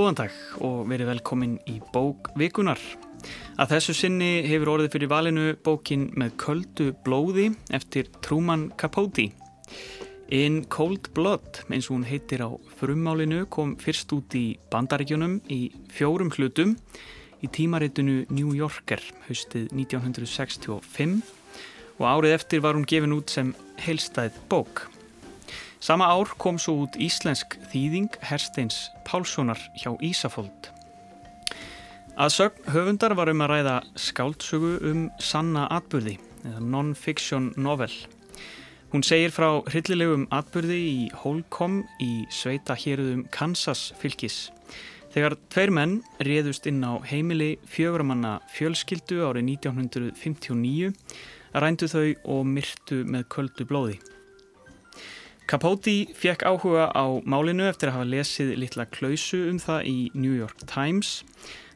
Góðan dag og verið velkomin í bók vikunar. Að þessu sinni hefur orðið fyrir valinu bókin með köldu blóði eftir Truman Capote. In Cold Blood, eins og hún heitir á frummálinu, kom fyrst út í bandaríkjunum í fjórum hlutum í tímaritinu New Yorker haustið 1965 og árið eftir var hún gefin út sem heilstæð bók. Sama ár kom svo út íslensk þýðing Hersteins Pálssonar hjá Ísafold. Að sögn höfundar var um að ræða skáldsögu um sanna atbyrði, eða non-fiction novel. Hún segir frá hryllilegum atbyrði í Holcomb í sveita héruðum Kansas fylgis. Þegar tveir menn réðust inn á heimili fjöguramanna fjölskyldu árið 1959, rændu þau og myrtu með köldu blóði. Capote fekk áhuga á málinu eftir að hafa lesið litla klausu um það í New York Times.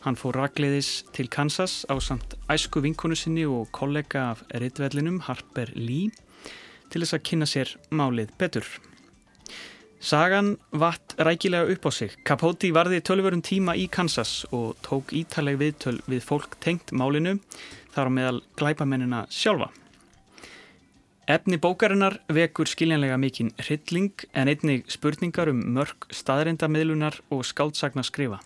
Hann fór ragleiðis til Kansas á samt æsku vinkonu sinni og kollega af rittvellinum Harper Lee til þess að kynna sér málið betur. Sagan vatt rækilega upp á sig. Capote varði tölvörum tíma í Kansas og tók ítaleg viðtöl við fólk tengt málinu þar á meðal glæpamennina sjálfa. Efni bókarinnar vekur skiljanlega mikinn hrylling en einnig spurningar um mörg staðrindamiðlunar og skáldsagna skrifa.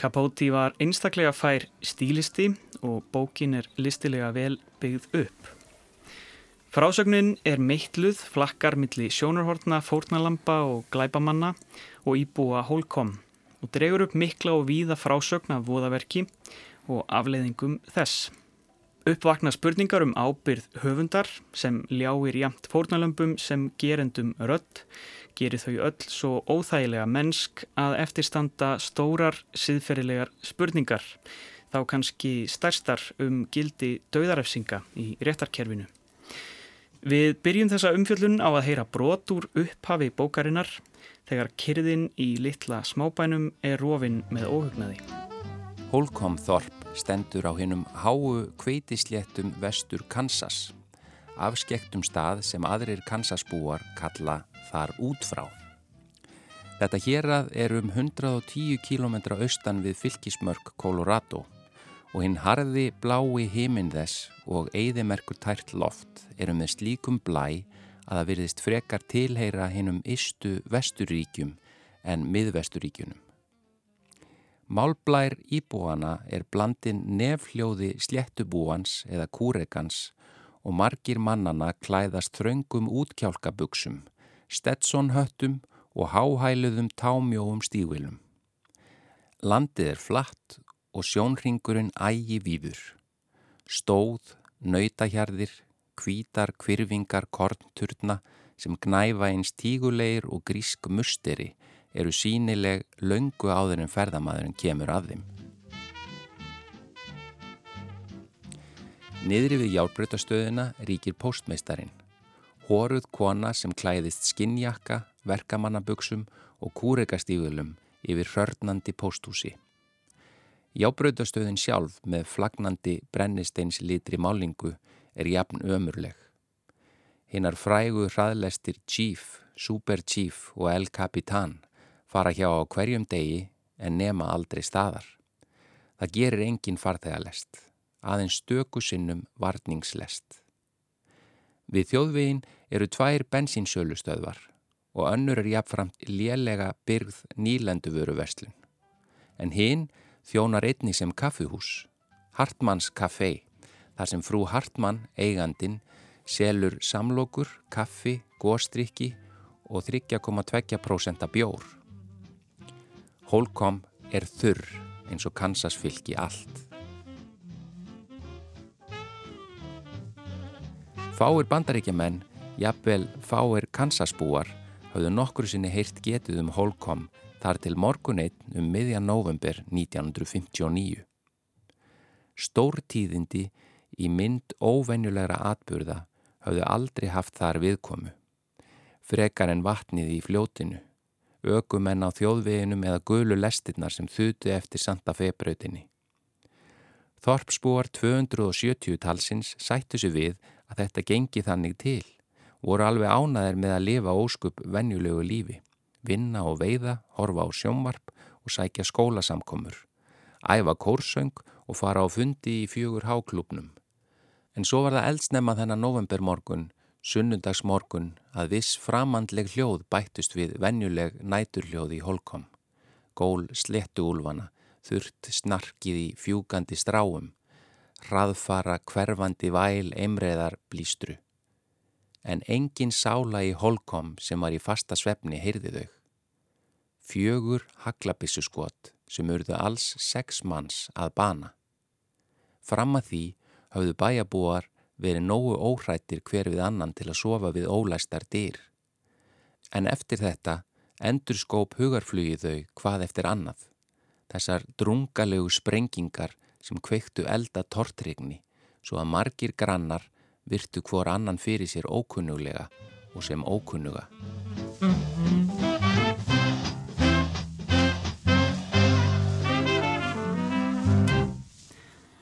Capote var einstaklega fær stílisti og bókin er listilega vel byggð upp. Frásögnin er meitluð, flakkar milli sjónarhortna, fórnalampa og glæbamanna og íbúa hólkom og dregur upp mikla og víða frásögn af voðaverki og afleiðingum þess. Uppvakna spurningar um ábyrð höfundar sem ljáir jamt fórnalömpum sem gerendum rött gerir þau öll svo óþægilega mennsk að eftirstanda stórar siðferðilegar spurningar þá kannski stærstar um gildi döðarefsinga í réttarkerfinu. Við byrjum þessa umfjöllun á að heyra brot úr upphafi bókarinnar þegar kyrðin í litla smábænum er rofin með óhugnaði. Holcomb Thorp stendur á hinnum háu kveitisléttum vestur Kansas, afskektum stað sem aðrir Kansasbúar kalla þar út frá. Þetta hérað er um 110 km austan við fylgismörk Colorado og hinn harði blái heiminn þess og eigðimerkur tært loft eru með slíkum blæ að það virðist frekar tilheyra hinnum istu vesturíkjum en miðvesturíkjunum. Málblær íbúana er blandin nefljóði sléttubúans eða kúrekans og margir mannana klæðast þröngum útkjálkabuksum, stetsonhöttum og háhæluðum támjóum stígvilum. Landið er flatt og sjónringurinn ægi víður. Stóð, nautahjarðir, kvítar, kvirfingar, kornturna sem gnæfa einn stígulegir og grísk musteri eru sínileg löngu áður en ferðamadurinn kemur að þeim. Niðri við hjálpbreytastöðuna ríkir postmeistarin. Hóruð kona sem klæðist skinnjakka, verkamannabugsum og kúrekastígulum yfir hörnandi posthúsi. Jábrautastöðin sjálf með flagnandi brennisteins litri málingu er jafn ömurleg. Hinnar frægu hraðlestir Chief, Super Chief og El Capitan fara hjá á hverjum degi en nema aldrei staðar. Það gerir engin farþegalest, aðeins stöku sinnum varningslest. Við þjóðvegin eru tvær bensínsölustöðvar og önnur er jafnframt lélega byrgð nýlendu vöru verslun. En hinn þjónar einni sem kaffuhús, Hartmanns Café, þar sem frú Hartmann, eigandin, selur samlokur, kaffi, góstrykki og 3,2% bjór. Holcomb er þurr eins og Kansas fylgi allt. Fáir bandaríkjaman, jafnvel fáir Kansasbúar, hafðu nokkru sinni heyrt getið um Holcomb þar til morguneitt um miðjan november 1959. Stórtíðindi í mynd óvenjulegra atburða hafðu aldrei haft þar viðkomu. Frekar en vatnið í fljótinu ökumenn á þjóðveginum eða gulu lestirnar sem þutu eftir Santa Fe-brautinni. Þorpsbúar 270 talsins sættu sig við að þetta gengi þannig til, voru alveg ánaðir með að lifa óskup vennjulegu lífi, vinna og veiða, horfa á sjómvarp og sækja skólasamkomur, æfa kórsöng og fara á fundi í fjögur háklúpnum. En svo var það eldsnemma þennan novembermorgun, sunnundagsmorgun, að viss framandleg hljóð bættust við venjuleg næturhljóð í holkom. Gól slettuúlvana, þurft snarkið í fjúgandi stráum, hraðfara hverfandi væl eimreðar blístru. En engin sála í holkom sem var í fasta svefni heyrði þau fjögur haglabissu skot sem urðu alls sex manns að bana. Fram að því hafðu bæjabúar verið nógu óhrættir hver við annan til að sofa við ólæstar dyr. En eftir þetta endur skóp hugarflugið þau hvað eftir annað. Þessar drungalegu sprengingar sem kveiktu elda tortrygni svo að margir grannar virtu hvor annan fyrir sér ókunnuglega og sem ókunnuga.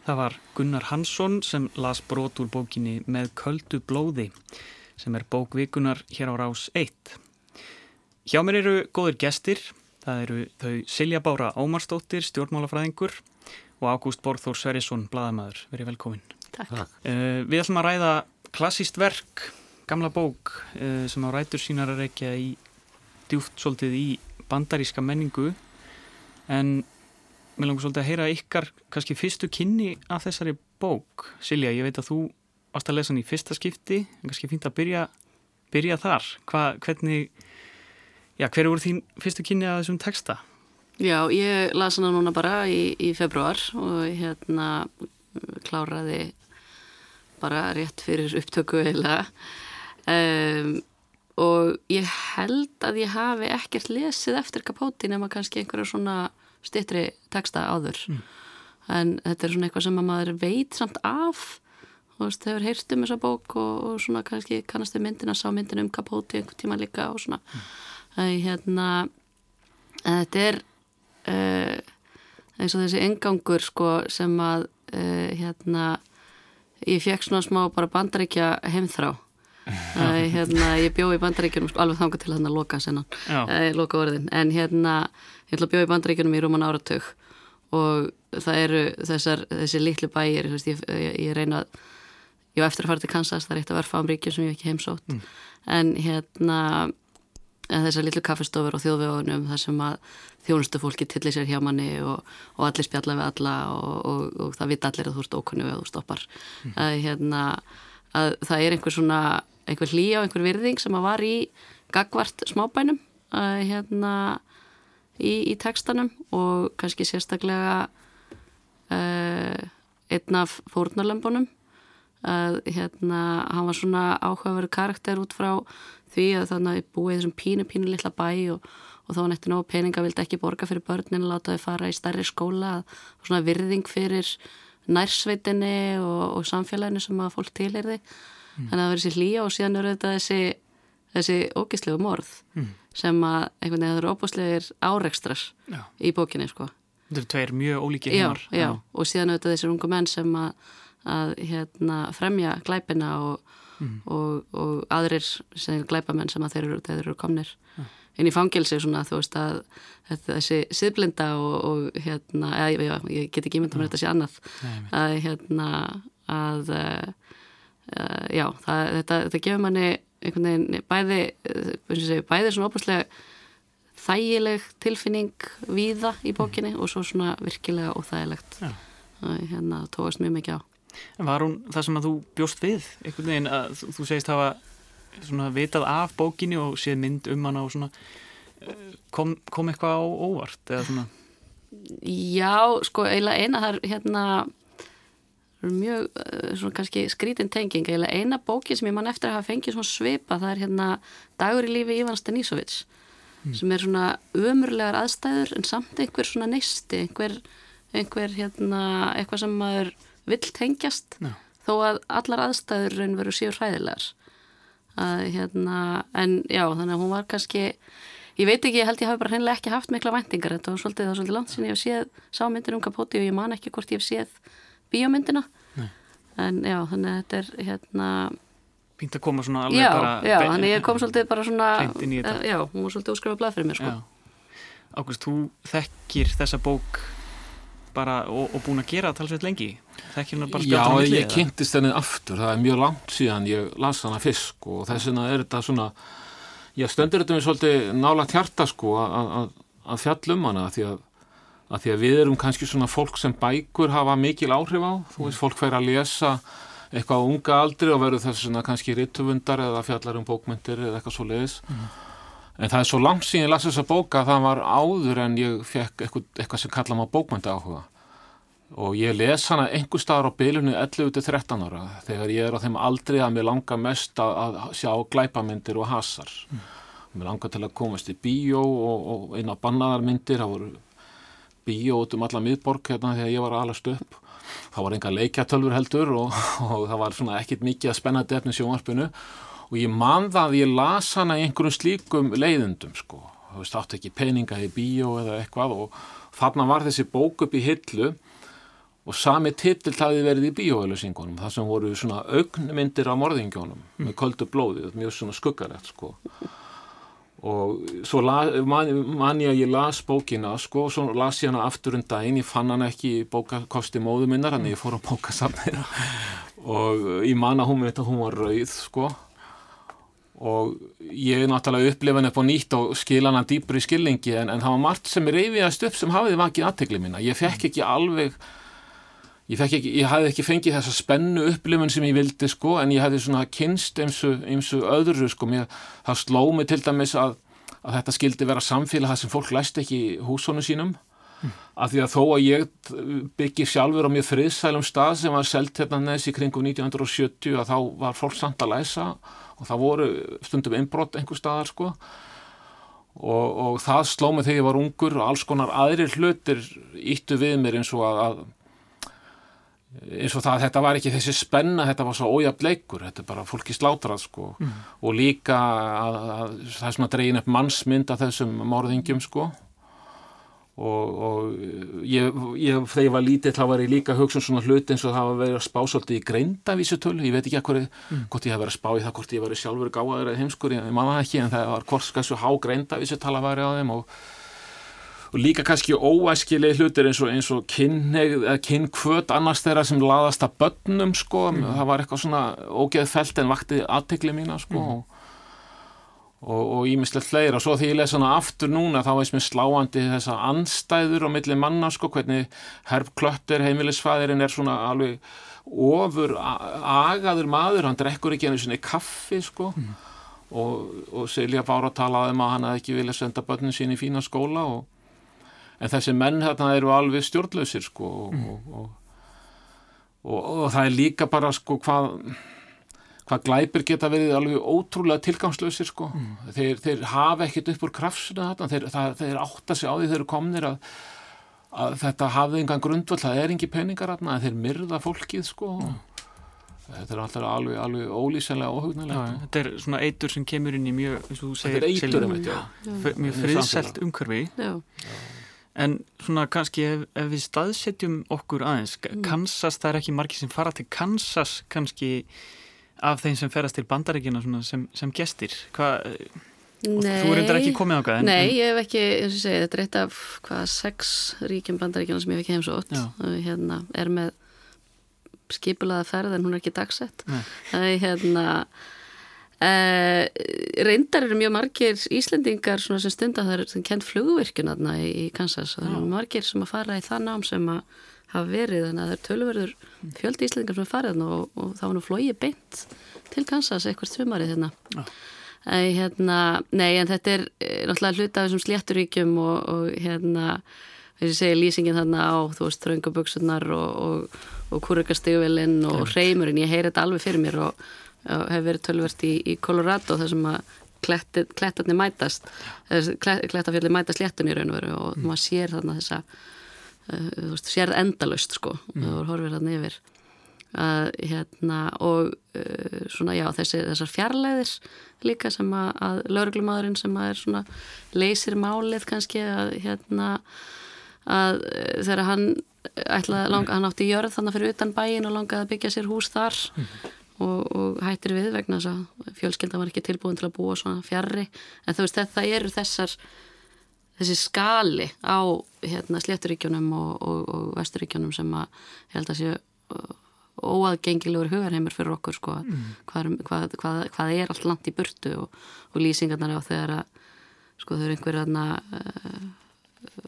Það var Gunnar Hansson sem las brot úr bókinni Með köldu blóði sem er bókvikunar hér á rás 1. Hjá mér eru góðir gestir, það eru þau Silja Bára Ómarsdóttir, stjórnmálafræðingur og Ágúst Borþór Sverrisson, bladamæður. Verið velkomin. Takk. Uh, við ætlum að ræða klassíst verk, gamla bók uh, sem á rætur sínar að reykja í djúft svolítið í bandaríska menningu en Mér langar svolítið að heyra ykkar kannski fyrstu kynni af þessari bók. Silja, ég veit að þú ást að lesa hann í fyrsta skipti, en kannski fínt að byrja, byrja þar. Hva, hvernig, já, hver eru þín fyrstu kynni af þessum texta? Já, ég las hana núna bara í, í februar og hérna kláraði bara rétt fyrir upptöku eða um, og ég held að ég hafi ekkert lesið eftir kapóti nema kannski einhverja svona stittri texta áður. Mm. en þetta er svona eitthvað sem að maður veit samt af. Þú veist, hefur heyrt um þessa bók og, og svona kannski kannast við myndina, sá myndina um Kapóti einhver tíma líka og svona. Mm. að hérna þetta er uh, eins og þessi engangur sko sem að uh, hérna ég fekk svona smá bara bandaríkja heimþrá. Uh, hérna, ég bjóð í bandaríkjunum sko, alveg þanga til að hérna loka sennan loka orðin, en hérna ég ætla að bjóða í bandaríkjunum í rúman áratug og það eru þessar, þessi litlu bæir ég, ég, ég reyna ég var eftir að fara til Kansas, það er eitt af verðfáum ríkjum sem ég ekki heimsótt mm. en hérna þessar litlu kaffestofur og þjóðvegunum þar sem að þjónustu fólki tillir sér hjá manni og, og allir spjalla við alla og, og, og það vita allir að þú ert ókunni og þú stoppar mm. að, hérna, að það er einhver svona einhver hlýja og einhver virðing sem að var í gagvart smábænum að hérna í, í tekstanum og kannski sérstaklega uh, einn af fórnarlömbunum að hérna hann var svona áhugaveru karakter út frá því að þannig að búið þessum pínu pínu litla bæ og, og þá hann eftir nógu peninga vildi ekki borga fyrir börnin láta þau fara í stærri skóla svona virðing fyrir nærsveitinni og, og samfélaginu sem að fólk tilherði mm. þannig að það verið sér hlýja og síðan eru þetta þessi þessi ógislegu morð mm. Sem að einhvern veginn eru óbúslegir áreikstrar í bókinni sko. Þetta eru tveir mjög ólíki heimar. Já, já, og síðan auðvitað þessir ungu menn sem að, að hérna, fremja glæpina og, mm. og, og aðrir sem glæpamenn sem að þeir eru, þeir eru komnir já. inn í fangilsi svona þú veist að þessi siðblinda og, og hérna, eða, já, ég get ekki ímyndum að þetta sé annað Nei, að hérna að uh, já, það, þetta, þetta gefur manni einhvern veginn bæði, segi, bæði svona óbúslega þægileg tilfinning víða í bókinni mm. og svo svona virkilega óþægilegt ja. hérna tóast mjög mikið á Var hún það sem að þú bjóst við einhvern veginn að þú, þú segist hafa svona vitað af bókinni og séð mynd um hana og svona eh, kom, kom eitthvað á óvart eða svona Já, sko eiginlega eina þar hérna mjög eh, svona kannski skrítin tenging eða eina bóki sem ég mann eftir að hafa fengið svona svipa það er hérna Dagur í lífi Ívans Denísovits mm. sem er svona ömurlegar aðstæður en samt einhver svona neisti einhver, einhver hérna eitthvað sem maður vill tengjast no. þó að allar aðstæður veru síður hræðilegar að hérna en já þannig að hún var kannski Ég veit ekki, ég held ég hafi bara hreinlega ekki haft mikla væntingar, þetta var svolítið, svolítið langt sinni ég hef séð sámyndir um kapóti og ég man ekki hvort ég hef séð bíómyndina en já, þannig að þetta er hérna Pínt að koma svona alveg já, bara já, þannig ég kom svolítið bara svona eh, já, hún var svolítið úskrifað blað fyrir mér sko. Já. Ágúst, þú þekkir þessa bók bara og, og búin að gera það talsveit lengi þekkir hún bara Já, spjátt á milli ég eða? kynntist henni aftur, það er mjög langt síðan ég las hana fisk og þess vegna er þetta svona, ég stöndur þetta mér svolítið nála hjarta sko að, að, að fjallum hana því að, að því að við erum kannski svona fólk sem bækur hafa mikil áhrif á, þú veist, fólk fær að lesa eitthvað á unga aldri og verður þess svona kannski rituvundar eða fjallar um bókmyndir eða eitthvað svo leiðis. En það er svo langt síðan ég las þessa bóka að það var áður en ég fekk eitthvað, eitthvað sem kalla maður bókmynda áhuga og ég les hana einhver staðar á bylunni 11-13 ára þegar ég er á þeim aldrei að mér langar mest að, að sjá glæpamyndir og hasar mm. mér langar til að komast í bíó og, og eina bannaðarmyndir það voru bíó út um alla miðborg hérna þegar ég var alast upp. Það var enga leikjatölfur heldur og, og það var svona ekkit mikið að spennandi efni sjónvarpinu. Og ég man það að ég las hana í einhverjum slíkum leiðundum sko, þú veist, áttu ekki peninga í bíó eða eitthvað og þarna var þessi bók upp í hillu og sami titill hafi verið í bíóauðlýsingunum það sem voru svona augnmyndir af morðingjónum með köldu blóði. Mjög svona skuggalegt sko og svo man, man ég að ég las bókina sko og svo las ég hana aftur um daginn ég fann hana ekki í bókakosti móðu minnar þannig ég fór á bókasafnir og ég man að hún með þetta hún var rauð sko. Og ég náttúrulega upplifan upp á nýtt og skil hana dýpur í skilningi en, en það var margt sem reyfiðast upp sem hafiði vakið aðtegli mína. Ég fekk ekki alveg ég, ekki, ég hafði ekki fengið þessa spennu upplifun sem ég vildi sko en ég hafði svona kynst eins og öðru sko. Mér, það sló mig til dæmis að, að þetta skildi vera samfélag það sem fólk læst ekki húsónu sínum. Mm. af því að þó að ég byggi sjálfur á mjög friðsælum stað sem var selt hérna neðs í kringum 1970 að þá var fólk samt að læsa og það voru stundum innbrott einhver staðar sko. Og, og það sló mig þegar ég var ungur og alls konar aðrir hlutir íttu við mér eins og að, að eins og það að þetta var ekki þessi spenna, þetta var svo ójafn leikur, þetta er bara fólki slátrað sko mm. og líka að, að það er svona dregin upp mannsmynd af þessum morðingjum sko og, og ég, ég, þegar ég var lítið þá var ég líka hugsa um svona hlut eins og það var verið að spá svolítið í greindavísutölu, ég veit ekki að hverju, mm. hvort ég hef verið að spá í það, hvort ég verið sjálfur gáðaður eða heimskur, ég manna það ekki en það var hvort skassu há greindavísutala væri á þeim og og líka kannski óæskilegi hlutir eins og, eins og kynnkvöt annars þeirra sem laðast að börnum sko, mm. það var eitthvað svona ógeð felt en vakti aðtegli mína sko mm. og ímislegt fleira og svo því ég lesa hana aftur núna þá veist mér sláandi þessa anstæður á milli manna sko, hvernig Herb Klötter heimilisfæðirinn er svona alveg ofur agaður maður, hann drekkur ekki einu svona kaffi sko mm. og, og Silja Bára talaði um að hann hefði ekki viljað senda börnin sín í fína skóla og en þessi menn hérna eru alveg stjórnlausir sko og, mm. og, og, og það er líka bara sko hvað hvað glæpir geta verið alveg ótrúlega tilgangslausir sko. Mm. þeir, þeir hafa ekkit upp úr krafsuna þetta þeir, það, þeir átta sig á því þeir eru komnir að, að þetta hafði engan grundvöld það er engi peningar aðna þeir myrða fólkið sko. Mm. þetta er alltaf alveg, alveg ólýsenlega óhugnilegt þetta er svona eitur sem kemur inn í mjög þetta er eitur um þetta mjög friðselt umhverfi. Já En svona kannski ef, ef við staðsetjum okkur aðeins, mm. Kansas, það er ekki margir sem fara til Kansas kannski af þeim sem ferast til bandaríkina sem, sem gestir. Hvað, þú er endur ekki komið á hvað? Nei, en, ég hef ekki, eins og segi, þetta er eitt af hvað sex ríkjum bandaríkina sem ég hef ekki heimsótt. Hérna er með skipulaða ferð en hún er ekki dagsett. Það er hérna... Uh, reyndar eru mjög margir Íslendingar sem stundar það er sem kent flugvirkjun aðna í, Kansas. Og það eru margir sem að fara í það nám sem að hafa verið þannig að það er tölverður fjöldi Íslendingar sem er farið og, og það var nú flóið beint til Kansas eitthvað strumarið hérna. Uh, hérna nei en þetta er náttúrulega hluta af þessum slétturíkjum og, og hérna þess að segja lýsingin þarna á þú veist þröngaböksunar og, og, og kurrikastegvelin og hreimurinn, ég heyri þetta alveg fyrir mér og hefur verið tölvert í, í Colorado þar sem að klettarnir mætast klettafjallir mætast léttun í raun og veru og mm. maður sér þarna þessa uh, veist, sér endalust sko mm. og horfir þarna yfir uh, hérna og uh, svona já þessi, þessar fjarlæðir líka sem að, að lauruglumadurinn sem að er svona leysir málið kannski að hérna að þegar hann ætlaði, langa, hann átti jörð þannig fyrir utan bæin og langaði að byggja sér hús þar mm og, og hættir við vegna þess að fjölskylda var ekki tilbúin til að búa svona fjarrri en þú veist þetta eru þessar þessi skali á hérna, slétturíkjunum og, og, og vesturíkjunum sem að held að séu uh, óaðgengilegur hugarheimur fyrir okkur sko, mm. hvað, hvað, hvað, hvað er allt langt í burtu og, og lýsingarnar á þegar að sko þau eru einhver aðna uh,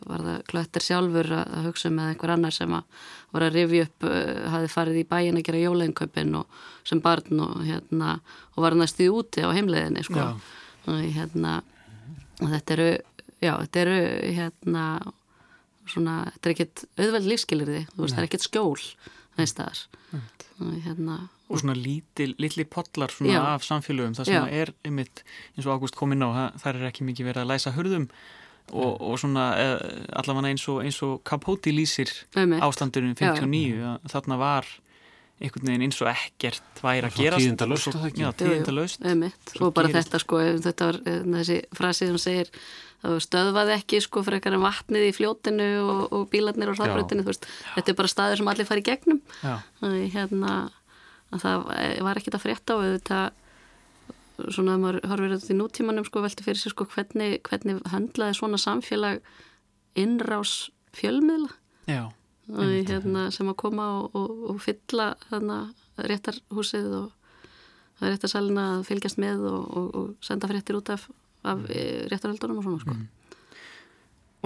var það klöttir sjálfur að hugsa með einhver annar sem að var að rifja upp, uh, hafi farið í bæin að gera jólenköpin og sem barn og hérna, og var næstuði úti á heimleginni sko. Og hérna og þetta eru, já, þetta eru hérna svona, þetta er ekkert auðveld lífskilir því, þú veist, það er ekkert skjól þeir staðar og hérna og svona lítil, litli potlar svona af samfélögum, það sem er einmitt eins og Ágúst kom inn á, það er ekki mikið verið að læsa hörðum og, og svona eh, allavega eins og, eins og Capote lýsir ástandunum 59 þarna var einhvern veginn eins og ekkert væri að gera tíðindalöst já, og bara gerist. þetta sko þetta var eh, þessi frasi sem segir stöðvaði ekki sko fyrir eitthvað vatnið í fljótinu og, og bílarnir og hraðbrötinu þetta er bara staður sem allir fari í gegnum. Þannig, hérna, það var ekkit að frétta og þetta svona að maður horfir þetta í nútímanum sko velti fyrir sig sko hvernig, hvernig höndlaði svona samfélag innrás fjölmiðla Já, og, hérna, sem að koma og, og, og fylla þarna réttarhúsið og réttarsalina að fylgjast með og senda fréttir út af, af mm. réttarhaldunum og svona sko mm.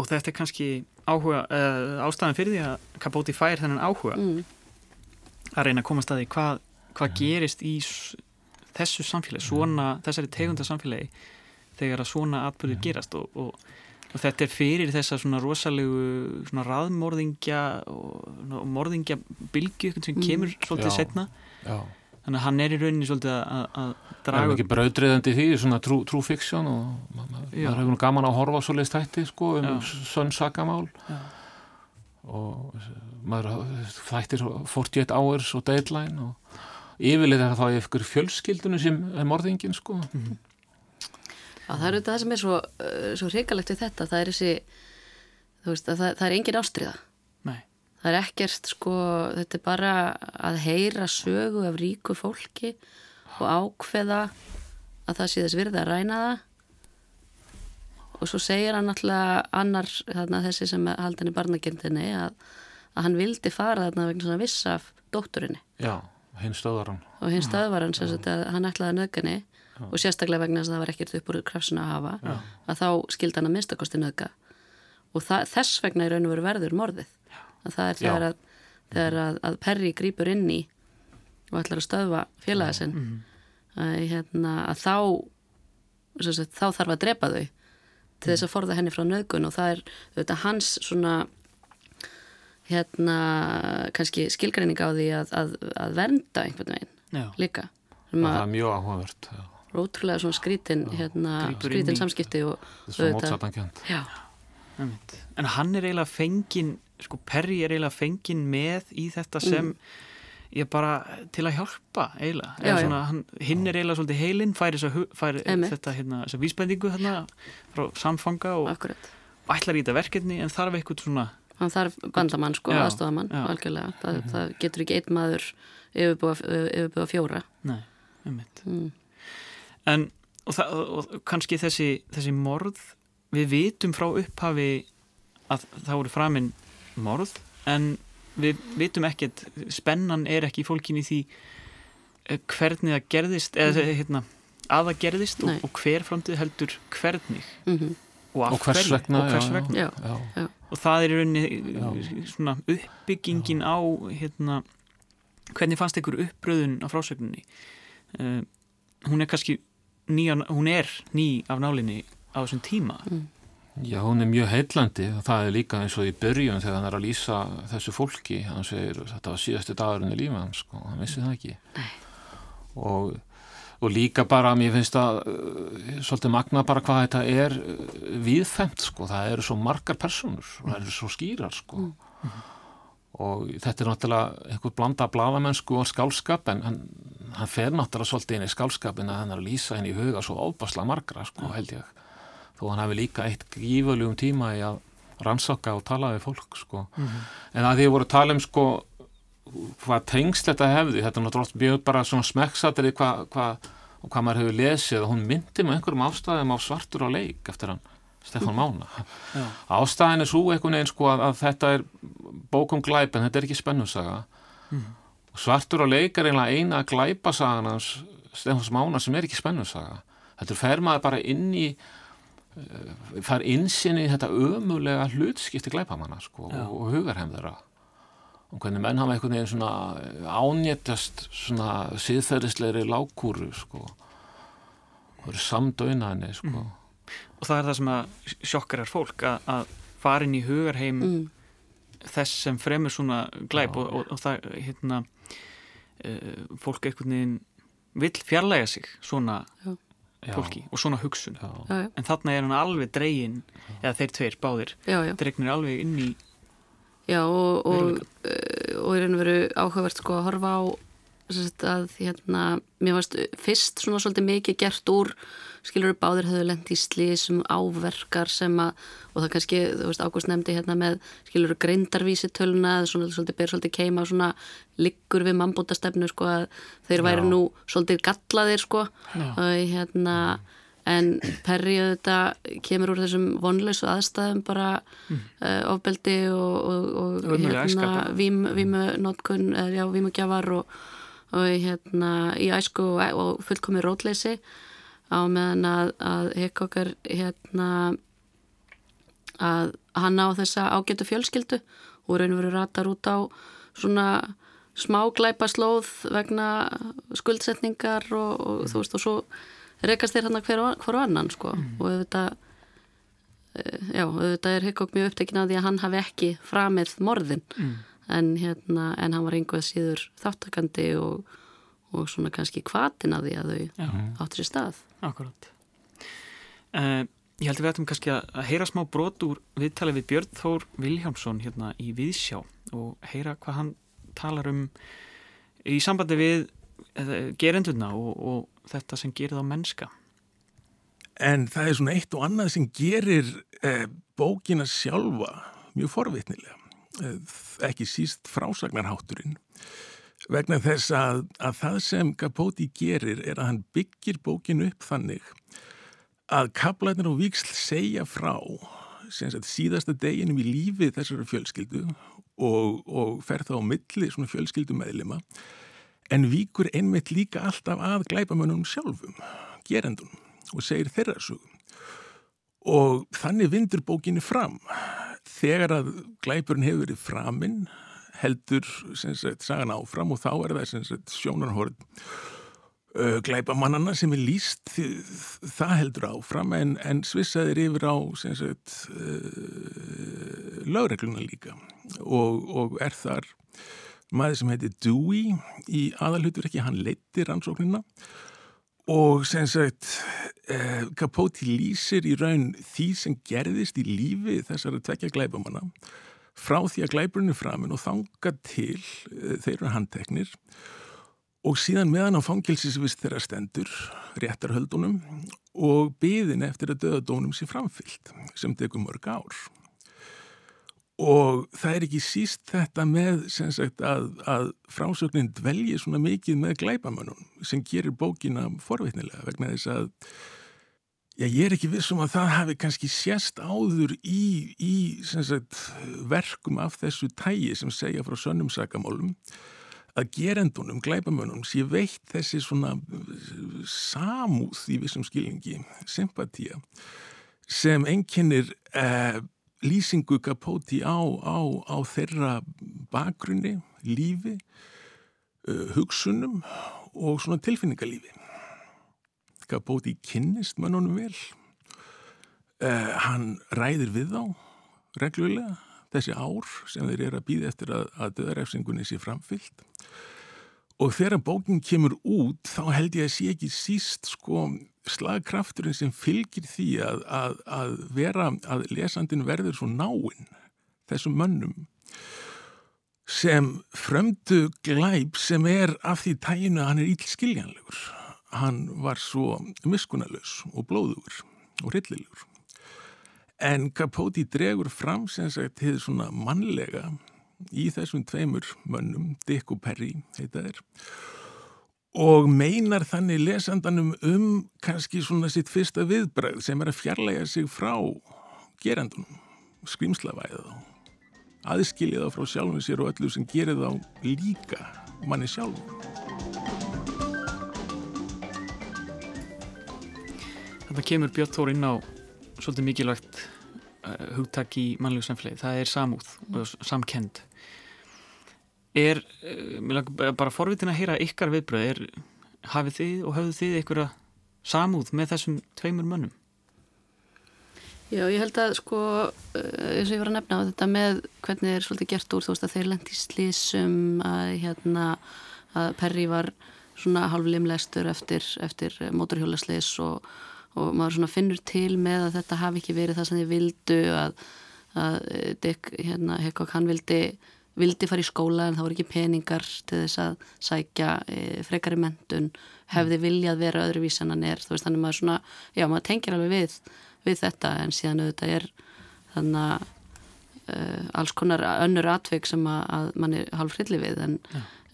Og þetta er kannski áhuga, uh, ástæðan fyrir því að Capote fær þennan áhuga mm. að reyna að komast að því hvað, hvað gerist í þessu samfélagi, svona, þessari tegunda samfélagi þegar að svona atbyrðir gerast og, og, og þetta er fyrir þessa svona rosalegu svona raðmorðingja og, og morðingja bylgu sem mm. kemur svolítið já, setna já. þannig að hann er í rauninni svolítið að, að draga Það er ekki brautriðandi því, svona true, true fiction og maður hefur gaman að horfa svo leiðst hætti sko um sönnsakamál og maður þættir 48 hours og deadline og yfirleitt er það ykkur fjölskyldunum sem er morðingin sko. Mm -hmm. Já það er auðvitað það sem er svo, uh, svo hrigalegt við þetta, það er þessi veist, það, það er engin ástriða Nei. það er ekkert sko þetta er bara að heyra sögu af ríku fólki og ákveða að það sé þess virði að ræna það. Og svo segir hann alltaf annar þarna, þessi sem haldan í barnagendinni að, að hann vildi fara þarna vegna svona viss af dótturinni. Já hinn stöðvaran og hinn stöðvaran sem sagt að hann ætlaði nöðgani og sérstaklega vegna þess að það var ekkert upp úr krafsuna að hafa Já. að þá skildi hann að minnstakosti nöðga og það, þess vegna er raun og veru verður morðið. Að það er þegar, að, þegar að, að Perri grýpur inn í og ætlar að stöðva félagasinn -hmm. að, hérna, að þá sagt, þá þarf að drepa þau til þess að forða henni frá nöðgun og það er þetta, hans svona hérna kannski skilgræning á því að, að, að vernda einhvern veginn já. líka. Það er mjög áhugavert rótrúlega svona skrítin hérna, skrítin samskipti og það er svo mótsatankjönd en hann er eiginlega fengin sko Perri er eiginlega fengin með í þetta sem mm. ég bara til að hjálpa eiginlega. Já, svona, hann, hinn er eiginlega svolítið heilin færi, færi þetta hérna, vísbendingu hérna, frá samfanga og Akkurat. ætlar í þetta verkefni en þarf eitthvað svona hann þarf bandamann sko, aðstofamann algjörlega, það, mm -hmm. það getur ekki einn maður yfirbúa fjóra. Nei, ummitt mm. En, og, það, og kannski þessi, þessi morð við vitum frá upphafi að það voru framinn morð en við vitum ekkert spennan er ekki fólkin í því eh, hvernig það gerðist eða mm. hérna, að það gerðist og, og hver framtíð heldur hvernig. -hmm. og, og hvers vegna, og hvers vegna. Já, já, já og það er í rauninni svona uppbyggingin á hérna, hvernig fannst ykkur uppröðun á frásögninni? Uh, hún er kannski ný, hún er ný af nálinni á þessum tíma. Mm. Já, hún er mjög heillandi. Og það er líka eins og í börjun þegar hann er að lýsa þessu fólki. Hann segir þetta var síðastu dagurinn í lífa hann sko, hann vissi það ekki. Nei. og og líka bara, mér finnst að uh, svolítið magna bara hvað þetta er uh, viðfemt, sko, það eru svo margar personur og það eru svo skýrar, sko. Mm. og þetta er náttúrulega einhver blanda bladamennsku og skálskap en hann, hann fer náttúrulega svolítið inn í skálskapin að hann er að lýsa henni í huga svo óbasla margra, sko, held ég. Þó hann hafi líka eitt gífurljum tíma í að rannsaka og tala við fólk, sko. Mm -hmm. en að því að voru að tala um, sko hvað tengst þetta hefði, þetta er náttúrulega mjög bara svona smekksatrið hvað hva, hva maður hefur lesið og hún myndi með einhverjum ástæðum á svartur á leik eftir hann Stefán Mána. Ástæðin er svo einhvern veginn sko að, að þetta er bókum glæp en þetta er ekki spennusaga. Mm. svartur á leik er einlega eina glæpasagan hans Stefáns Mána sem er ekki spennusaga. Þetta fer maður bara inn í uh, far insinni þetta ömulega hlutskipti glæpamanna sko Já. og hugarhemðara og hvernig menn hafa einhvern veginn svona eh, ánéttast svona síðferðisleiri lágkúru sko og eru samdauðnaðinni sko mm. og það er það sem að sjokkar fólk að, að farin í hugarheim mm. þess sem fremur svona glæp og, og, og það hérna uh, fólk einhvern veginn vill fjarlæga sig svona Já. fólki og svona hugsun Já. en þarna er hann alveg dregin eða þeir tveir báðir dregnir alveg inn í Já og, og, eh, og í raun og veru áhugavert sko að horfa á að hérna, mér varst fyrst svona svolítið mikið gert úr skilur báðir höfðu lendi í slísum áverkar sem að og það kannski, þú veist, Ágúst nefndi hérna með skilur greindarvísi töluna svona svolítið ber svolítið keima svona liggur við mambútastefnu sko að þeir væri nú svolítið gallaðir sko og hérna en Perri auðvitað kemur úr þessum vonleysu aðstæðum bara mm. uh, ofbeldi og, og, og hérna vímunótkun já, vímugjafar og, og hérna í æsku og fullkomi rótleysi á meðan að, að Hekkokkar hérna að hann á þessa ágætu fjölskyldu og raun og veru ratar út á svona smá glæpa slóð vegna skuldsetningar og þú veist og svo rekast þér hann hver, hver og annan sko mm. og auðvitað eh, já, auðvitað er Hickok mjög upptekinn á því að hann hafi ekki framið morðin mm. en hérna, en hann var einhvað síður þáttakandi og, og svona kannski kvatin að því að þau já. áttur í stað Akkurát uh, Ég held að við ættum kannski að heyra smá brot úr viðtalið við Björn Þór Viljámsson hérna í Viðsjá og heyra hvað hann talar um í sambandi við gerenduna og, og þetta sem gerir þá mennska. En það er svona eitt og annað sem gerir eh, bókina sjálfa mjög forvitnilega. Eh, ekki síst frásagnarhátturinn. Vegna þess að, að það sem Gapóti gerir er að hann byggir bókinu upp þannig að kaplæðin og viksl segja frá síðasta deginum í lífi þessara fjölskyldu og, og fer þá á milli svona fjölskyldu meðlema en víkur einmitt líka alltaf að glæpamönnum sjálfum, gerendunum og segir þeirra sögum. Og þannig vindur bókinni fram. Þegar að glæpurinn hefur verið framinn heldur sagt, sagan áfram og þá er það sjónarhórið uh, glæpamannana sem er líst það heldur áfram en, en svissaðir yfir á sagt, uh, lögregluna líka og, og er þar maður sem heiti Dewey í aðalhutur ekki, hann leittir rannsóknina og sem sagt eh, Capote lýsir í raun því sem gerðist í lífi þessara tvekja glæbamanna frá því að glæburinn er framin og þanga til eh, þeirra handteknir og síðan meðan á fangilsisvist þeirra stendur réttarhöldunum og byðin eftir að döðadónum sé framfyllt sem tekur mörg ár og það er ekki síst þetta með sagt, að, að frásögnin dvelji svona mikið með glæbamönnum sem gerir bókina forveitnilega vegna þess að já, ég er ekki vissum að það hafi kannski sérst áður í, í sagt, verkum af þessu tægi sem segja frá sönnum sakamálum að gerendunum, glæbamönnum sé veitt þessi svona samúð í vissum skilningi, sympatíja sem enginnir eh, lýsingu Gapóti á, á, á þeirra bakgrunni, lífi, uh, hugsunum og svona tilfinningalífi. Gapóti kynnist mannunum vel, uh, hann ræðir við þá reglulega þessi ár sem þeir eru að býða eftir að, að döðarefsingunni sé framfyllt og þegar bókinn kemur út þá held ég að sé ekki síst sko slagkrafturinn sem fylgir því að, að, að vera að lesandin verður svo náinn þessum mönnum sem frömdu glæp sem er af því tæginu að hann er ílskiljanlegur hann var svo miskunalus og blóður og rillilegur en Capote dregur fram sem sagt hefur svona mannlega í þessum tveimur mönnum, Dick og Perry heita þeir og meinar þannig lesandanum um kannski svona sitt fyrsta viðbræð sem er að fjarlæga sig frá gerandunum, skrimslavæðið aðskilja það frá sjálfum sér og öllu sem gerir þá líka manni sjálfum. Þetta kemur Björn Þór inn á svolítið mikilvægt uh, hugtak í mannlegu samfélagi, það er samúð og samkend er, uh, mér langar bara forvitin að heyra ykkar viðbröð, er hafið þið og hafið þið einhverja samúð með þessum tveimur mönnum? Já, ég held að sko, eins og ég var að nefna á þetta með hvernig er svolítið gert úr þú veist að þeir lendi slísum að hérna að Perri var svona halvlimlegstur eftir, eftir mótorhjólaslis og, og maður svona finnur til með að þetta hafi ekki verið það sem þið vildu að, að Dick, hérna, Hickok, hann vildi vildi fara í skóla en það voru ekki peningar til þess að sækja e, frekari mentun, hefði viljað vera öðruvís en hann er, þú veist, þannig maður svona já, maður tengir alveg við við þetta en síðan auðvitað er þannig að uh, alls konar önnur atveg sem að, að mann er halv frilli við en,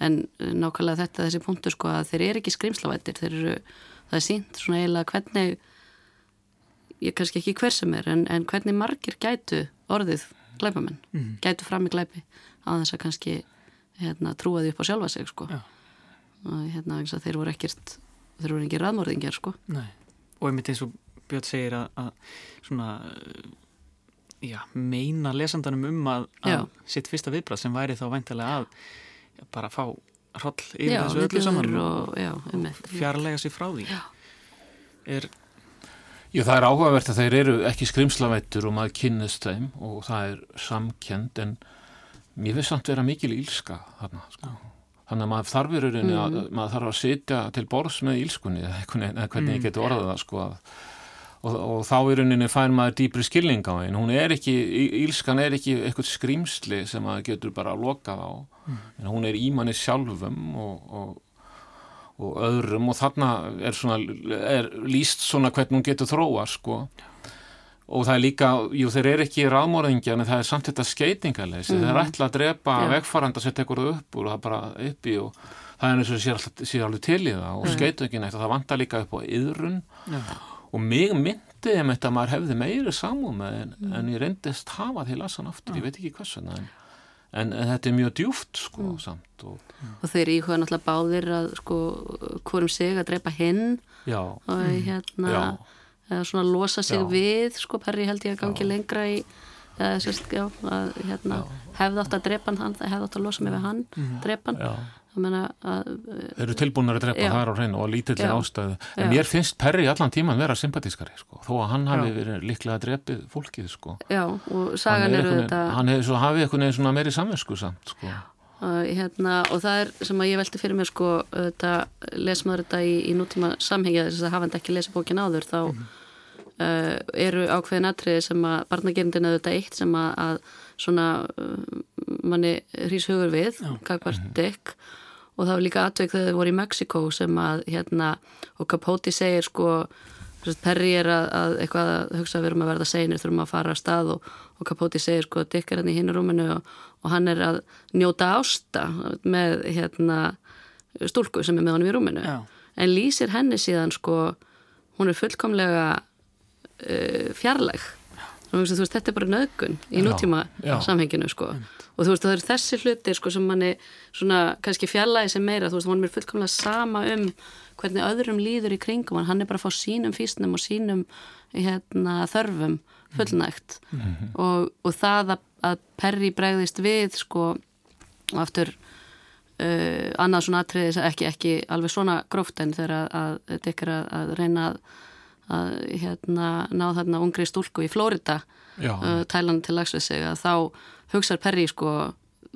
en nákvæmlega þetta þessi punktu sko að þeir eru ekki skrimslavættir þeir eru, það er sínt svona eiginlega hvernig ég kannski ekki hver sem er en, en hvernig margir gætu orðið glæpamenn, mm. gætu fram í glæpi að þess að kannski hérna, trúa því upp á sjálfa sig sko. Já. og hérna þeir voru ekkert þeir voru ekki raðmórðingjar sko. Nei. og einmitt eins og Björn segir að, að svona já, meina lesandanum um að, að sitt fyrsta viðbrað sem væri þá væntilega að já, bara fá hroll yfir já, þessu öllu saman og, og fjarlæga sér frá því. Er Jú, það er áhugavert að þeir eru ekki skrimslavættur og maður kynnist þeim og það er samkend en mér finnst samt vera mikil ílska þarna, sko. Þannig að maður þarf, mm. að, maður þarf að sitja til borðs með ílskunni eða hvernig mm. ég geti orðað það sko að og, og þá í rauninni fær maður dýbri skilning á einn, hún er ekki ílskan er ekki eitthvað skrýmsli sem maður getur bara að loka þá mm. en hún er ímanni sjálfum og, og, og öðrum og þarna er, svona, er líst svona hvernig hún getur þróa sko og það er líka, jú þeir eru ekki ráðmórðingja en það er samt þetta skeitingaleysi mm. þeir er ætla að drepa ja. vegfaranda sem tekur það upp og það bara uppi og það er eins og sér, sér alveg til í það og mm. skeitu ekki neitt og það vantar líka upp á yðrun ja og mig myndi þeim þetta að maður hefði meiri samúð með en, mm. en ég reyndist hafa því lasan aftur, mm. ég veit ekki hvers en, en, en þetta er mjög djúft sko samt og, og þeir íhuga náttúrulega báðir að sko hvorum sig að dreipa hinn já. og hérna já. Eða svona losa sig já. við sko Perri held ég að gangi lengra í eða sérst, já, að hérna hefði átt að drepa hann, hefði átt að losa mig við hann mm. drepa hann Þeir eru tilbúinari að drepa já. þar á hreinu og lítillir ástæðu en já. mér finnst Perri allan tíman vera sympatískari sko, þó að hann hafi verið líklega að drepið fólkið sko. Já, og sagan eru þetta Hann hefði hafi eitthvað meiri samvinsku samt sko. Uh, hérna, og það er sem að ég velti fyrir mér sko, þetta, lesmaður þetta í, í nútíma samhengja þess að hafandi ekki lesið bókin áður þá mm. uh, eru ákveðin atriði sem að barnagerindin er þetta eitt sem að, að svona uh, manni hrýs hugur við, kakvart dekk og það var líka atveik þegar þau voru í Mexiko sem að hérna og Capote segir sko Perri er að, að eitthvað að hugsa við erum að verða seinir, þurfum að fara að stað og, og Capote segir sko að Dick er hann í hinnurúminu og, og hann er að njóta ásta með hérna stúlku sem er með honum í rúminu. Já. en lýsir henni síðan sko hún er fullkomlega uh, fjarlæg. Þú veist þetta er bara nögun í nútíma já, samhenginu sko. Mm og þú veist það eru þessi hlutir sko sem manni svona kannski fjallaði sem meira. Þú veist hann er fullkomlega sama um hvernig öðrum líður í kringum hann. Er bara að fá sínum físnum og sínum hérna, þörfum fullnægt. Mm -hmm. og, og það að, að Perri bregðist við sko og aftur uh, annað svona atriðis ekki, ekki alveg svona gróft en þegar að þetta er að, að reyna að, að hérna, ná þarna ungri stúlku í Flórida uh, tælan til lags við sig að þá hugsaður Perri sko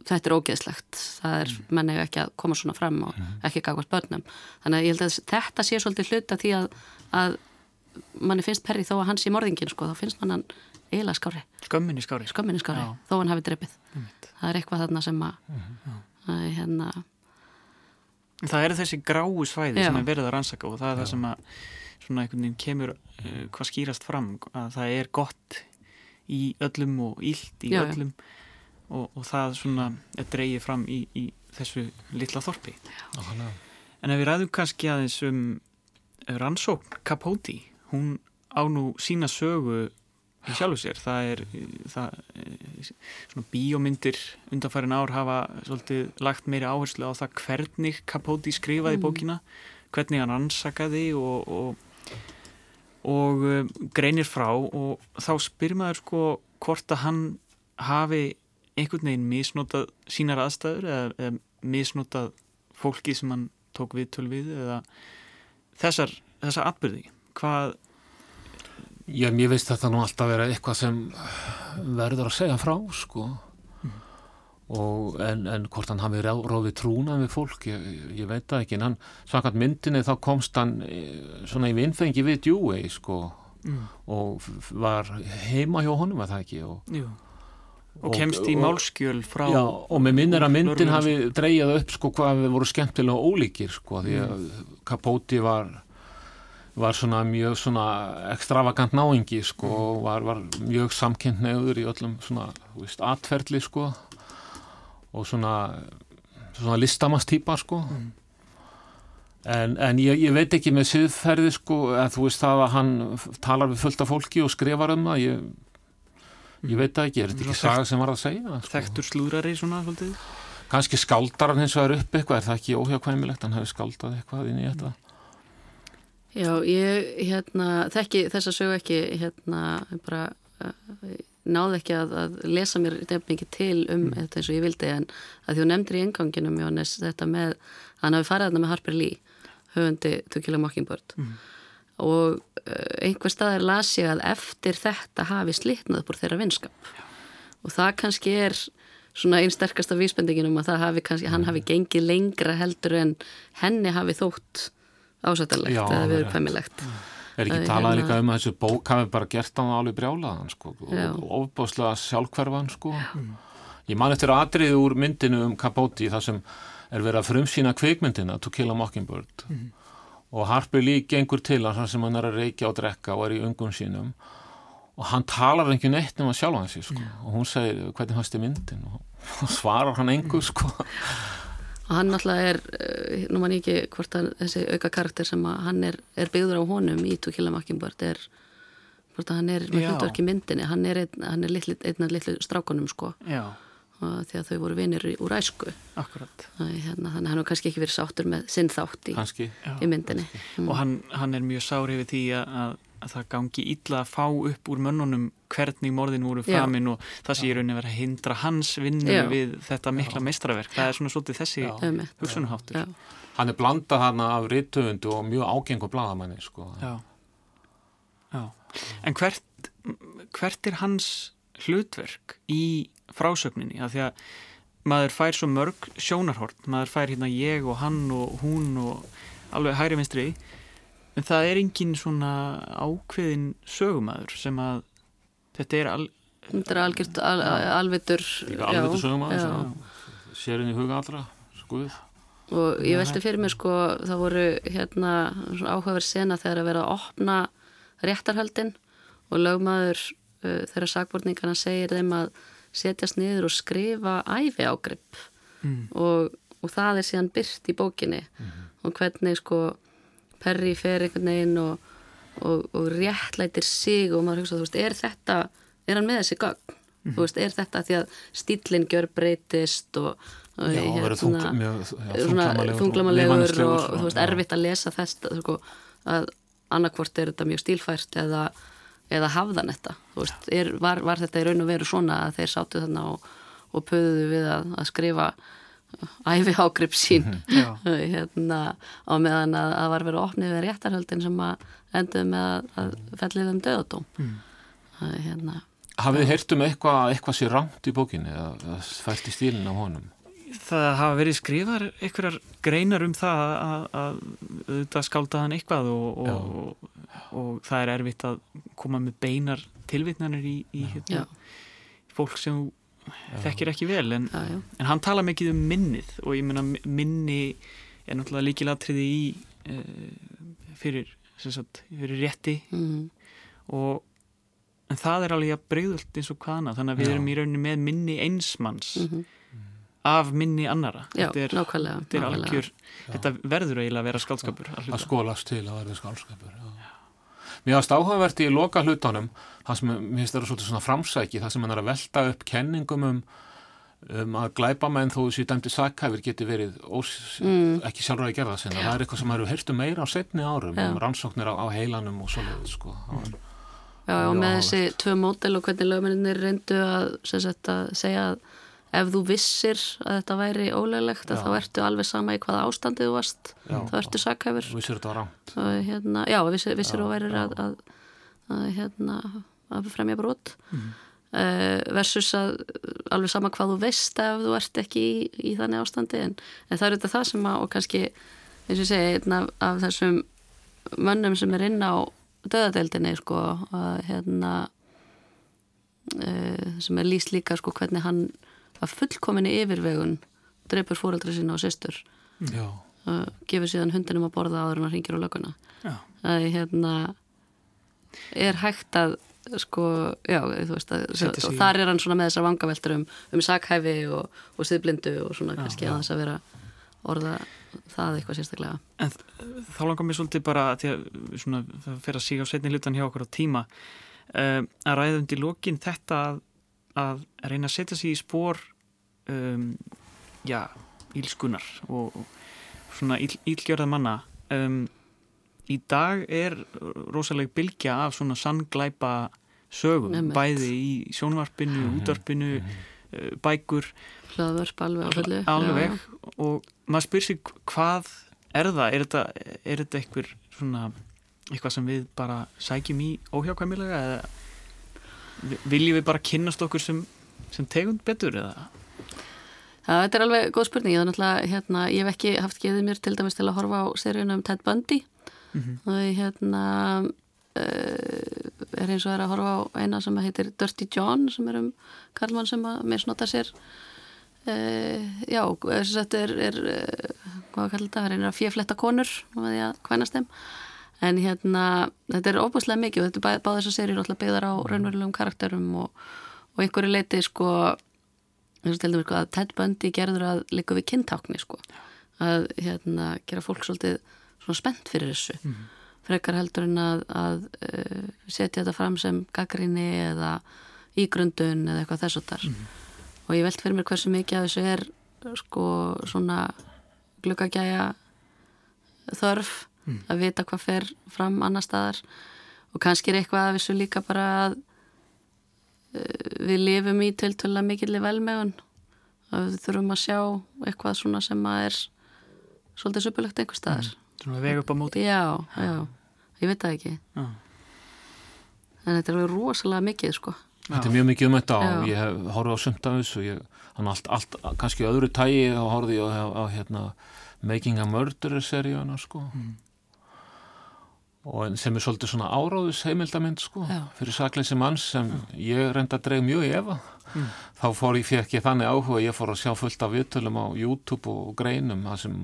þetta er ógeðslegt, það er mm. menni ekki að koma svona fram og mm. ekki gagast börnum þannig að ég held að þetta sé svolítið hluta því að, að manni finnst Perri þó að hann sé morðingin sko, þá finnst mann hann eiginlega skári skömminni skári, skömminni skári þó hann hafi dreipið það er eitthvað þarna sem að, mm. að hérna Það eru þessi gráu svæði Já. sem er verið að rannsaka og það er Já. það sem að svona einhvern veginn kemur uh, hvað skýrast fram að það er gott í öllum og ílt í Já, öllum og, og það svona er dreigið fram í, í þessu litla þorpi. En ef við ræðum kannski aðeins um rannsókn Capote hún á nú sína sögu í sjálfu sér. Það er það, svona bíómyndir undanfærin ár hafa svolítið lagt meiri áherslu á það hvernig Capote skrifaði mm. bókina hvernig hann ansakaði og, og, og um, greinir frá. Og þá spyr maður sko hvort að hann hafi einhvern veginn misnotað sínar aðstæður eða, eða misnotað fólki sem hann tók við tölvið eða þessar, þessar atbyrði hvað Já, mér veist þetta nú alltaf vera eitthvað sem verður að segja frá sko mm. og en, en hvort hann hafi ráðið trúna við fólk, ég, ég veit það ekki en hann, svakant myndinni þá komst hann eh, svona í vinnfengi við djúi sko mm. og var heima hjá honum að það ekki og, og kemst í málskjöl frá já, og með minn er að myndin hafi dreyjað upp sko hvað við voru skemmtilega ólíkir sko því að mm. Capote var var svona mjög svona ekstravagant náingi sko og mm. var, var mjög samkynnt nefður í öllum svona, þú veist, atferðli sko og svona svona listamastýpa sko mm. en, en ég, ég veit ekki með siðferði sko en þú veist það að hann talar við fullta fólki og skrifar um það ég, ég veit það ekki, er þetta ekki saga sem var að segja sko? Þektur slúrari svona svolítið? Kanski skáldar hann hins vegar upp eitthvað, er það ekki óhjákvæmilegt, hann hefur skáldað eitthvað inn í þetta Já, ég hérna, þekki þess að sögu ekki hérna, bara uh, náði ekki að, að lesa mér nefn ekki til um mm. þetta eins og ég vildi en að því hún nefndir í enganginum Jónis þetta með, hann hafi farið þarna með Harper Lee höfundi Tukila Mockingbird mm. og uh, einhver staðar las ég að eftir þetta hafi slitnað upp úr þeirra vinskap Já. og það kannski er svona einn sterkasta vísbendingin um að það hafi kannski, hann hafi gengið lengra heldur en henni hafi þótt ásættalegt eða viðkvæmilegt. Er ekki talað líka um að þessu bók hafi bara gert á það alveg brjálaðan sko, og ofbáslega sjálfhverfan sko. Ég man eftir aðrið úr myndinu um Capote þar sem er verið að frumsýna kveikmyndina To Kill a Mockingbird. Mm. og Harper Lee gengur til að sem hann er að reykja og drekka og er í ungun sínum. Og hann talar ekki neitt um að sjálfa hansi sko. mm. og hún segir hvernig hans er myndin? Og svarar hann engu sko og hann náttúrulega er, eh, nú man ég ekki hvort að þessi auka karakter sem að hann er, er byggður á honum í Tukila Makkimbord er, hvort að hann er með hlutverki myndinni, hann er einn, er af litlu strákonum sko. Já. og því að þau voru vinir úr æsku. Akkurat. Hérna, Þannig að hann hefur kannski ekki verið sáttur með sinn þátt í, í myndinni. Mm. Og hann, hann er mjög sár yfir því að að það gangi illa að fá upp úr mönnunum hvernig morðin voru framin Já. og það sé í rauninni verið að hindra hans vinnu við þetta mikla meistraverk það er svona svolítið þessi hugsunaháttur Hann er blandað hana af rittöfundu og mjög ágengur bladamanni sko. Já. Já. En hvert, hvert er hans hlutverk í frásögninni? Að því að maður fær svo mörg sjónarhort maður fær hérna ég og hann og hún og alveg hægri vinstri En það er engin svona ákveðin sögumæður sem að þetta er al... Þetta er algjört al, alvitur Alvitur sögumæður sérinn í huga allra skoðið og ég veldi fyrir mig sko það voru hérna áhugaverð sena þegar að vera að opna réttarhaldin og lögmaður uh, þegar sakbortningarna segir þeim að setjast niður og skrifa æfi ágrip mm. og, og það er síðan byrt í bókinni. Mm. og hvernig sko Perry fer einhvern veginn og, og, og réttlætir sig og maður hugsa, þú veist, er þetta er hann með þessi gang? Mm -hmm. Þú veist, er þetta því að stílinn gjör breytist og Já, hérna, þunglamalegur og þú veist, erfitt að lesa þess sko, að annarkvort er þetta mjög stílfært eða, eða hafðan þetta, þú veist, er, var, var þetta í raun og veru svona að þeir sátu þarna og, og pöðuðu við að, að skrifa æfi ágrip sín -hmm. hérna, á meðan að það var verið opnið við réttarhöldin sem að endur með að, að fellið um döðatóm mm. hérna, Hafið þið heyrt um eitthvað eitthvað sér rámt í bókinni eða fælt í stílinn á honum? Það hafa verið skrifar einhverjar greinar um það að, að þetta skáldaðan eitthvað og, og, og það er erfitt að koma með beinar tilvitnanir í, í hérna, fólk sem þekkir ekki vel en, já, já. en hann tala mikið um minnið og ég menna minni er náttúrulega líkilatriði í uh, fyrir, sagt, fyrir rétti mm. og en það er alveg að breyðult eins og hvaðna þannig að við Já. erum í rauninni með minni einsmanns Mhm. af minni annara Já, þetta er, nákvæmlega, þetta, er nákvæmlega. algjör, þetta verður eiginlega að vera skaldskapur að skólast til að verða skálskapur já. Mér varst áhugavert í loka hlutunum það sem mér finnst það svolítið svona framsæki það sem hann er að velta upp kenningum um, um að glæpamenn þó þessi dæmdi sakhæfur geti verið ós, ekki sjálfur að gera það sinna það er eitthvað sem hefur heyrt um meira á setni árum Já. um rannsóknir á, á heilanum og svoleiðið sko. Var- Já, og með þessi tvö mótel og hvernig lögmenninir reyndu að, að segja að ef þú vissir að þetta væri Já. þá ertu alveg sama í hvaða ástandið þú varst Já. þá ertu sakhæfur Þú vissir þetta var rámt hérna, já, vissir, vissir Já, og værir að, að, að hérna að fremja brot Mhm. uh, versus að alveg sama hvað þú veist ef þú ert ekki í, í þannig ástandi en, en það er þetta það sem að og kannski, eins og ég segi, einn af, af þessum mönnum sem er inn á döðadeildinni sko, að hérna uh, sem er lýst líka sko hvernig hann að fullkominni yfirvegun dreipur fóreldri sína og systur. Já, uh, gefur síðan hundinum að borða áður en hann ringir á löguna Já. að hérna er hægt að sko, já, þú veist að, og þar er hann svona með þessar vangaveltur um, um sakhæfi og, og siðblindu og svona kannski að þess að vera orða það eitthvað sérstaklega. En þá langar mér svolítið bara að að svona, það fer að síga á setni hlutan hjá okkur á tíma um, að ræða undir lokin þetta að, að reyna að setja sig í spór um, já, ílskunar og, og svona íl, ílgjörða manna. Um, í dag er rosaleg bylgja af svona sannglæpa sögum, Einmitt. bæði í sjónvarpinu, útvarpinu uh, bækur. Hlaðvörp alveg alveg. Já, og maður spyr sig hvað er það, er þetta, er þetta einhver svona, eitthvað sem við bara sækjum í óhjákvæmilega eða vi- viljum við bara kynnast okkur sem, sem tegund betur eða Já, þetta er alveg góð spurning, ég, hérna, ég hef ekki haft geðið mér til dæmis til að horfa á seríunum um Ted Bundy. Mhm. og ég, hérna uh, er eins og er að horfa á eina sem heitir Dirty John sem er um Karlmann sem að misnota sér. Uh, já, þess að þetta er, er uh, hvað kallar þetta, það er eina fjöfletta konur og því að kvænast þeim. En hérna, þetta er óbúslega mikið og þetta er bá, bá þessar seríur alltaf byggðar á raunverulegum karakterum og, og einhverju leiti sko eins og til dæmis að Ted Bundy gerður að líka við kyntákni sko. Að hérna gera fólk svolítið svona spennt fyrir þessu. Frekar heldur en að, að uh, setja þetta fram sem gaggrinni eða ígrundun eða eitthvað þess og þar og ég velt fyrir mér hversu mikið af þessu er sko svona gluggagæja þörf að vita hvað fer fram annar staðar. Og kannski er eitthvað af þessu líka bara að við lifum í tiltöla mikilli velmegun. Að við þurfum að sjá eitthvað svona sem að er svolítið suppulegt einhver staðar. Svona veg upp á móti. Já, já, ég veit það ekki. Já. en þetta er alveg rosalega mikið sko. Þetta er mjög mikið um þetta og Já. ég hef horfið á af þessu. Ég, hann allt, allt, kannski öðru tægi þá horfið ég á, á hérna Making a Murderer seríuna sko og sem er svolítið svona áráðus heimildamind sko Já. fyrir sakleysi manns sem ég reynda að dreig mjög í efa. Þá fór ég fekk ég þannig áhuga ég fór að sjá fullt af viðtölum á YouTube og greinum það sem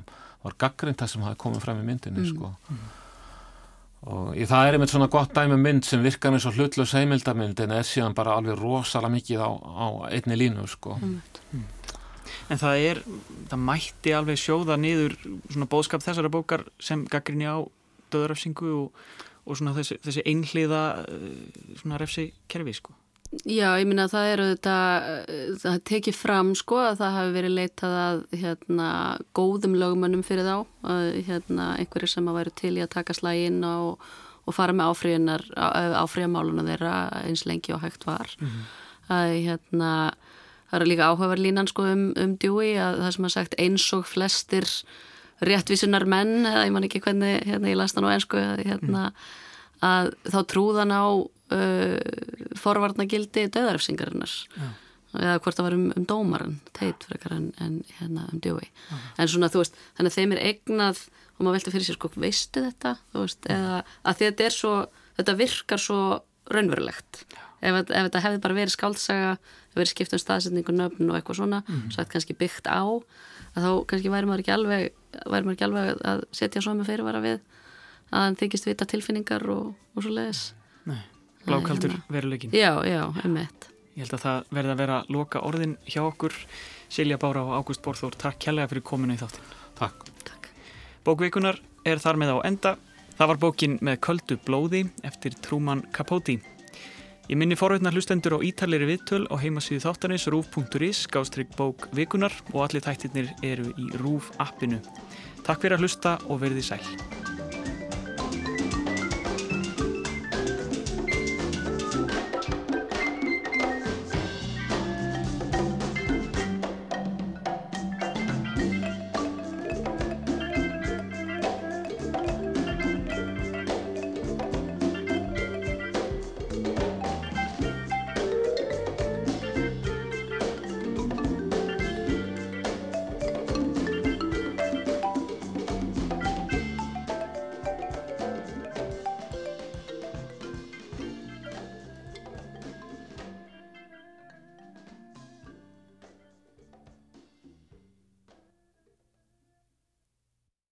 var gaggrind það sem hafi komið fram í myndinni sko. Og ég, það er einmitt svona gott dæmi um mynd sem virkar eins og hlutlaus heimildamind en er síðan bara alveg rosalega mikið á, á einni línu sko. En það er, það mætti alveg sjóða niður svona bóðskap þessara bókar sem gaggrinni á döðrafsingu og, og svona þessi, þessi einhliða eh, svona refsi kerfi sko. Já, ég minna að það eru þetta það tekið fram sko að það hafi verið leitað að hérna góðum lögmönnum fyrir þá að hérna einhverjir sem að væru til í að taka slægin og, og fara með áfríðunar áfríðamáluna þeirra eins lengi og hægt var. Að hérna það eru líka áhugaverð línan sko um, um Dewey að það sem að sagt eins og flestir réttvísunar menn eða ég man ekki hvernig hérna ég las það nú ensku hérna að þá trúðan á uh, forvarnagildi döðarefsingarinnar eða hvort það var um, um dómaran teit frekar en, en hérna um djói en svona þú veist, þannig að þeim er eignað og maður velti fyrir sér sko, veistu þetta? Veist, eða að þetta er svo þetta virkar svo raunverulegt. Ef, ef þetta hefði bara verið skáltsaga verið skipt um staðsetningu nöfn og eitthvað svona, sagt kannski byggt á að þá kannski væri maður ekki alveg væri maður ekki alveg að setja svo með fyrirvara við að hann þykist vita tilfinningar og, og svo leiðis Nei. blákaldur veruleikin. Já, já, emmett. Ég held að það verði að vera loka orðin hjá okkur. Silja Bára og Ágúst Borþór, takk kjærlega fyrir kominu í þáttin. Takk. Takk. Bókvikunar er þar með á enda. Það var bókin með köldu blóði eftir Trúman Capote. Ég minni forveitnar hlustendur á ítalegri viðtöl á heimasíðu þáttanis rúf.is gástrygg bók vikunar og allir tættirnir eru í rúf appinu. Takk fyrir að hlusta og verði sæl.